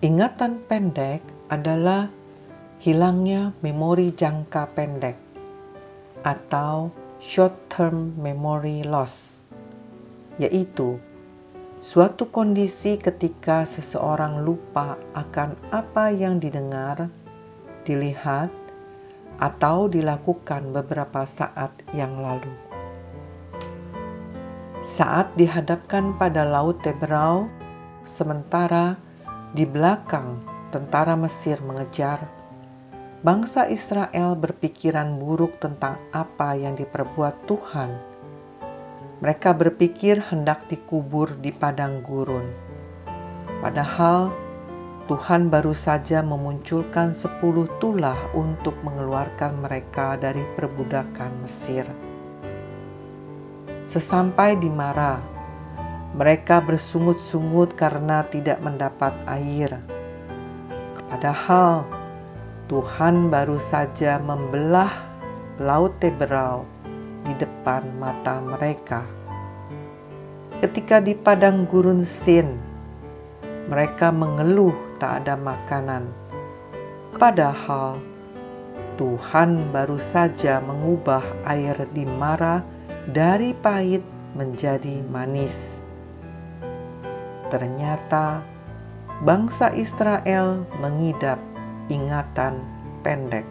Ingatan pendek adalah hilangnya memori jangka pendek atau short term memory loss, yaitu suatu kondisi ketika seseorang lupa akan apa yang didengar, dilihat, atau dilakukan beberapa saat yang lalu. Saat dihadapkan pada Laut Teberau, sementara di belakang tentara Mesir mengejar, bangsa Israel berpikiran buruk tentang apa yang diperbuat Tuhan. Mereka berpikir hendak dikubur di padang gurun. Padahal Tuhan baru saja memunculkan sepuluh tulah untuk mengeluarkan mereka dari perbudakan Mesir. Sesampai di Mara, mereka bersungut-sungut karena tidak mendapat air. Padahal Tuhan baru saja membelah Laut Teberau di depan mata mereka. Ketika di padang gurun Sin, mereka mengeluh tak ada makanan. Padahal Tuhan baru saja mengubah air di Mara dari pahit menjadi manis. Ternyata bangsa Israel mengidap ingatan pendek.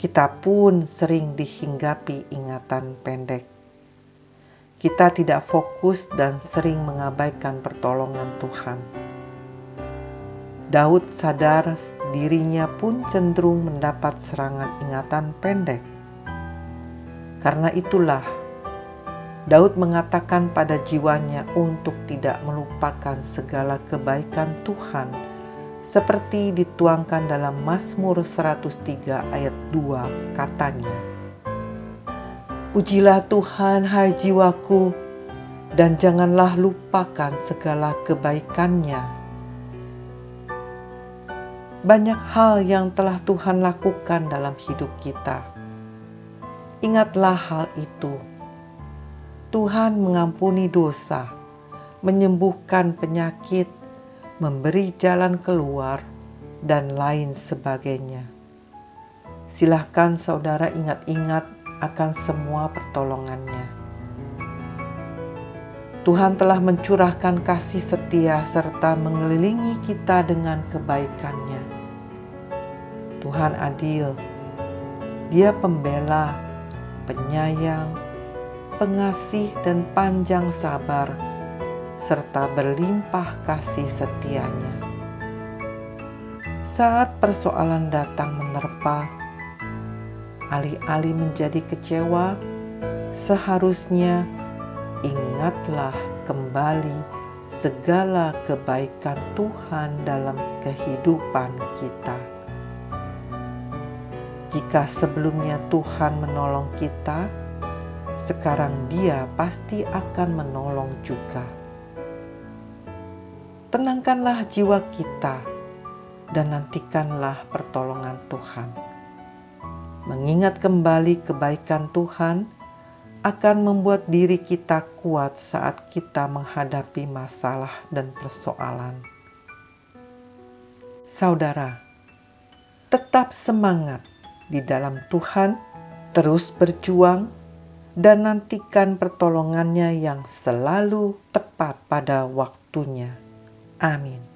Kita pun sering dihinggapi ingatan pendek. Kita tidak fokus dan sering mengabaikan pertolongan Tuhan Daud sadar dirinya pun cenderung mendapat serangan ingatan pendek. Karena itulah Daud mengatakan pada jiwanya untuk tidak melupakan segala kebaikan Tuhan seperti dituangkan dalam Mazmur 103 ayat 2 katanya. Pujilah Tuhan hai jiwaku dan janganlah lupakan segala kebaikannya banyak hal yang telah Tuhan lakukan dalam hidup kita. Ingatlah hal itu. Tuhan mengampuni dosa, menyembuhkan penyakit, memberi jalan keluar, dan lain sebagainya. Silahkan saudara ingat-ingat akan semua pertolongannya. Tuhan telah mencurahkan kasih setia serta mengelilingi kita dengan kebaikannya. Tuhan adil, Dia pembela, penyayang, pengasih dan panjang sabar, serta berlimpah kasih setianya. Saat persoalan datang menerpa, alih-alih menjadi kecewa, seharusnya ingatlah kembali segala kebaikan Tuhan dalam kehidupan kita. Jika sebelumnya Tuhan menolong kita, sekarang Dia pasti akan menolong juga. Tenangkanlah jiwa kita dan nantikanlah pertolongan Tuhan. Mengingat kembali kebaikan Tuhan akan membuat diri kita kuat saat kita menghadapi masalah dan persoalan. Saudara, tetap semangat di dalam Tuhan, terus berjuang, dan nantikan pertolongannya yang selalu tepat pada waktunya. Amin.